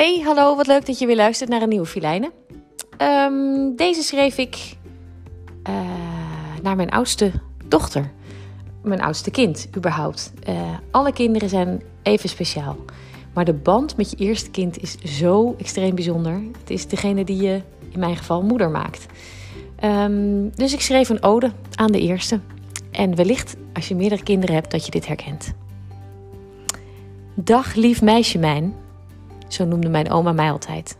Hey, hallo, wat leuk dat je weer luistert naar een nieuwe Filijnen. Ehm, deze schreef ik uh, naar mijn oudste dochter. Mijn oudste kind, überhaupt. Uh, alle kinderen zijn even speciaal. Maar de band met je eerste kind is zo extreem bijzonder. Het is degene die je, in mijn geval, moeder maakt. Um, dus ik schreef een ode aan de eerste. En wellicht, als je meerdere kinderen hebt, dat je dit herkent. Dag, lief meisje mijn zo noemde mijn oma mij altijd.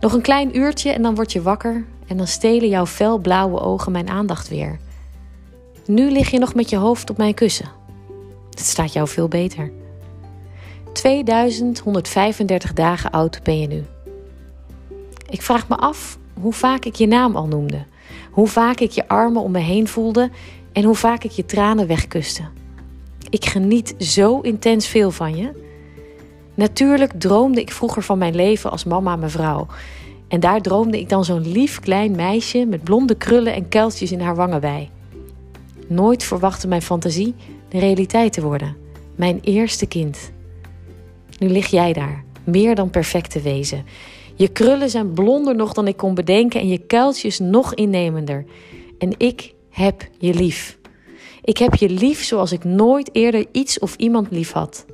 Nog een klein uurtje en dan word je wakker en dan stelen jouw felblauwe ogen mijn aandacht weer. Nu lig je nog met je hoofd op mijn kussen. Het staat jou veel beter. 2135 dagen oud ben je nu. Ik vraag me af hoe vaak ik je naam al noemde, hoe vaak ik je armen om me heen voelde en hoe vaak ik je tranen wegkuste. Ik geniet zo intens veel van je Natuurlijk droomde ik vroeger van mijn leven als mama mevrouw. En daar droomde ik dan zo'n lief klein meisje met blonde krullen en kuiltjes in haar wangen bij. Nooit verwachtte mijn fantasie de realiteit te worden. Mijn eerste kind. Nu lig jij daar, meer dan perfect te wezen. Je krullen zijn blonder nog dan ik kon bedenken en je kuiltjes nog innemender. En ik heb je lief. Ik heb je lief zoals ik nooit eerder iets of iemand lief had.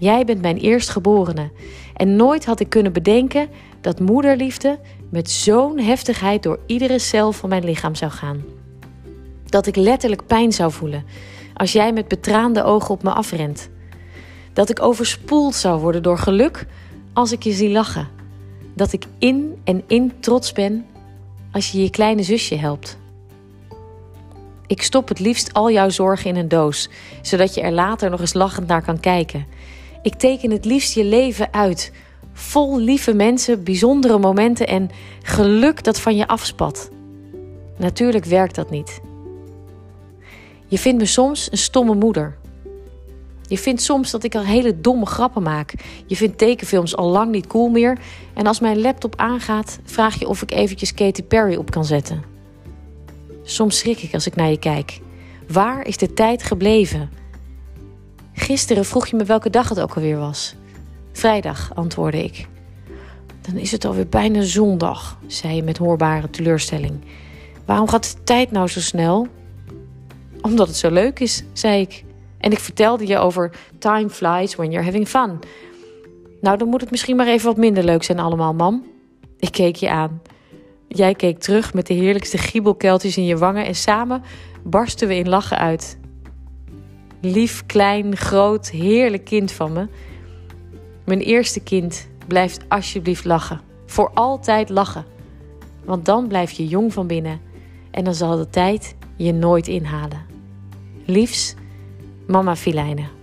Jij bent mijn eerstgeborene. En nooit had ik kunnen bedenken dat moederliefde met zo'n heftigheid door iedere cel van mijn lichaam zou gaan. Dat ik letterlijk pijn zou voelen als jij met betraande ogen op me afrent. Dat ik overspoeld zou worden door geluk als ik je zie lachen. Dat ik in en in trots ben als je je kleine zusje helpt. Ik stop het liefst al jouw zorgen in een doos, zodat je er later nog eens lachend naar kan kijken. Ik teken het liefst je leven uit. Vol lieve mensen, bijzondere momenten en geluk dat van je afspat. Natuurlijk werkt dat niet. Je vindt me soms een stomme moeder. Je vindt soms dat ik al hele domme grappen maak. Je vindt tekenfilms al lang niet cool meer. En als mijn laptop aangaat, vraag je of ik eventjes Katy Perry op kan zetten. Soms schrik ik als ik naar je kijk. Waar is de tijd gebleven? Gisteren vroeg je me welke dag het ook alweer was. Vrijdag, antwoordde ik. Dan is het alweer bijna zondag, zei je met hoorbare teleurstelling. Waarom gaat de tijd nou zo snel? Omdat het zo leuk is, zei ik. En ik vertelde je over time flies when you're having fun. Nou, dan moet het misschien maar even wat minder leuk zijn allemaal, mam. Ik keek je aan. Jij keek terug met de heerlijkste giebelkeltjes in je wangen en samen barsten we in lachen uit lief, klein, groot, heerlijk kind van me. Mijn eerste kind blijft alsjeblieft lachen. Voor altijd lachen. Want dan blijf je jong van binnen en dan zal de tijd je nooit inhalen. Liefs, mama Filijnen.